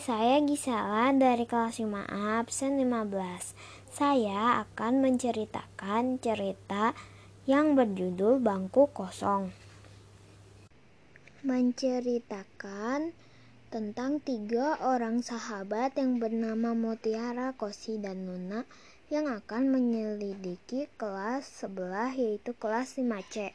saya Gisela dari kelas 5A absen 15. Saya akan menceritakan cerita yang berjudul Bangku Kosong. Menceritakan tentang tiga orang sahabat yang bernama Mutiara, Kosi, dan Nuna yang akan menyelidiki kelas sebelah yaitu kelas 5C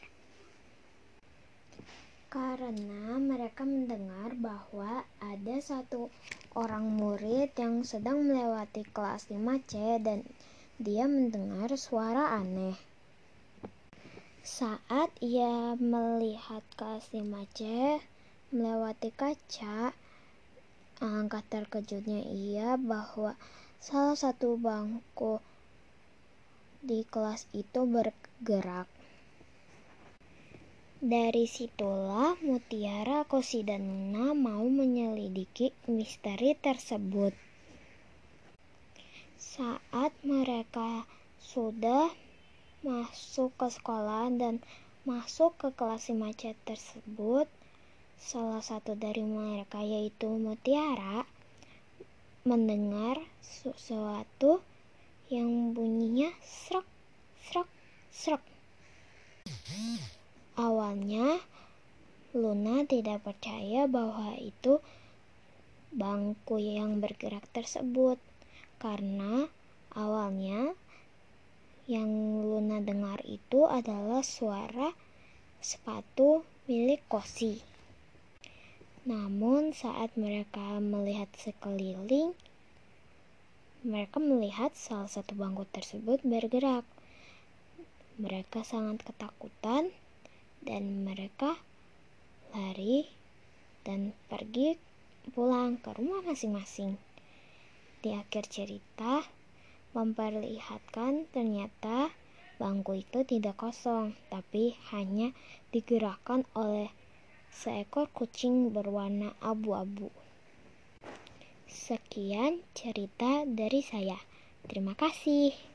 karena mereka mendengar bahwa ada satu orang murid yang sedang melewati kelas 5C dan dia mendengar suara aneh. Saat ia melihat kelas 5C melewati kaca, alangkah terkejutnya ia bahwa salah satu bangku di kelas itu bergerak. Dari situlah Mutiara, Kosi, dan Nuna mau menyelidiki misteri tersebut. Saat mereka sudah masuk ke sekolah dan masuk ke kelas 5C tersebut, salah satu dari mereka yaitu Mutiara mendengar sesuatu yang bunyinya serak, serak, serak. Awalnya, Luna tidak percaya bahwa itu bangku yang bergerak tersebut, karena awalnya yang Luna dengar itu adalah suara sepatu milik Kosi. Namun, saat mereka melihat sekeliling, mereka melihat salah satu bangku tersebut bergerak. Mereka sangat ketakutan dan mereka lari dan pergi pulang ke rumah masing-masing. Di akhir cerita, memperlihatkan ternyata bangku itu tidak kosong, tapi hanya digerakkan oleh seekor kucing berwarna abu-abu. Sekian cerita dari saya. Terima kasih.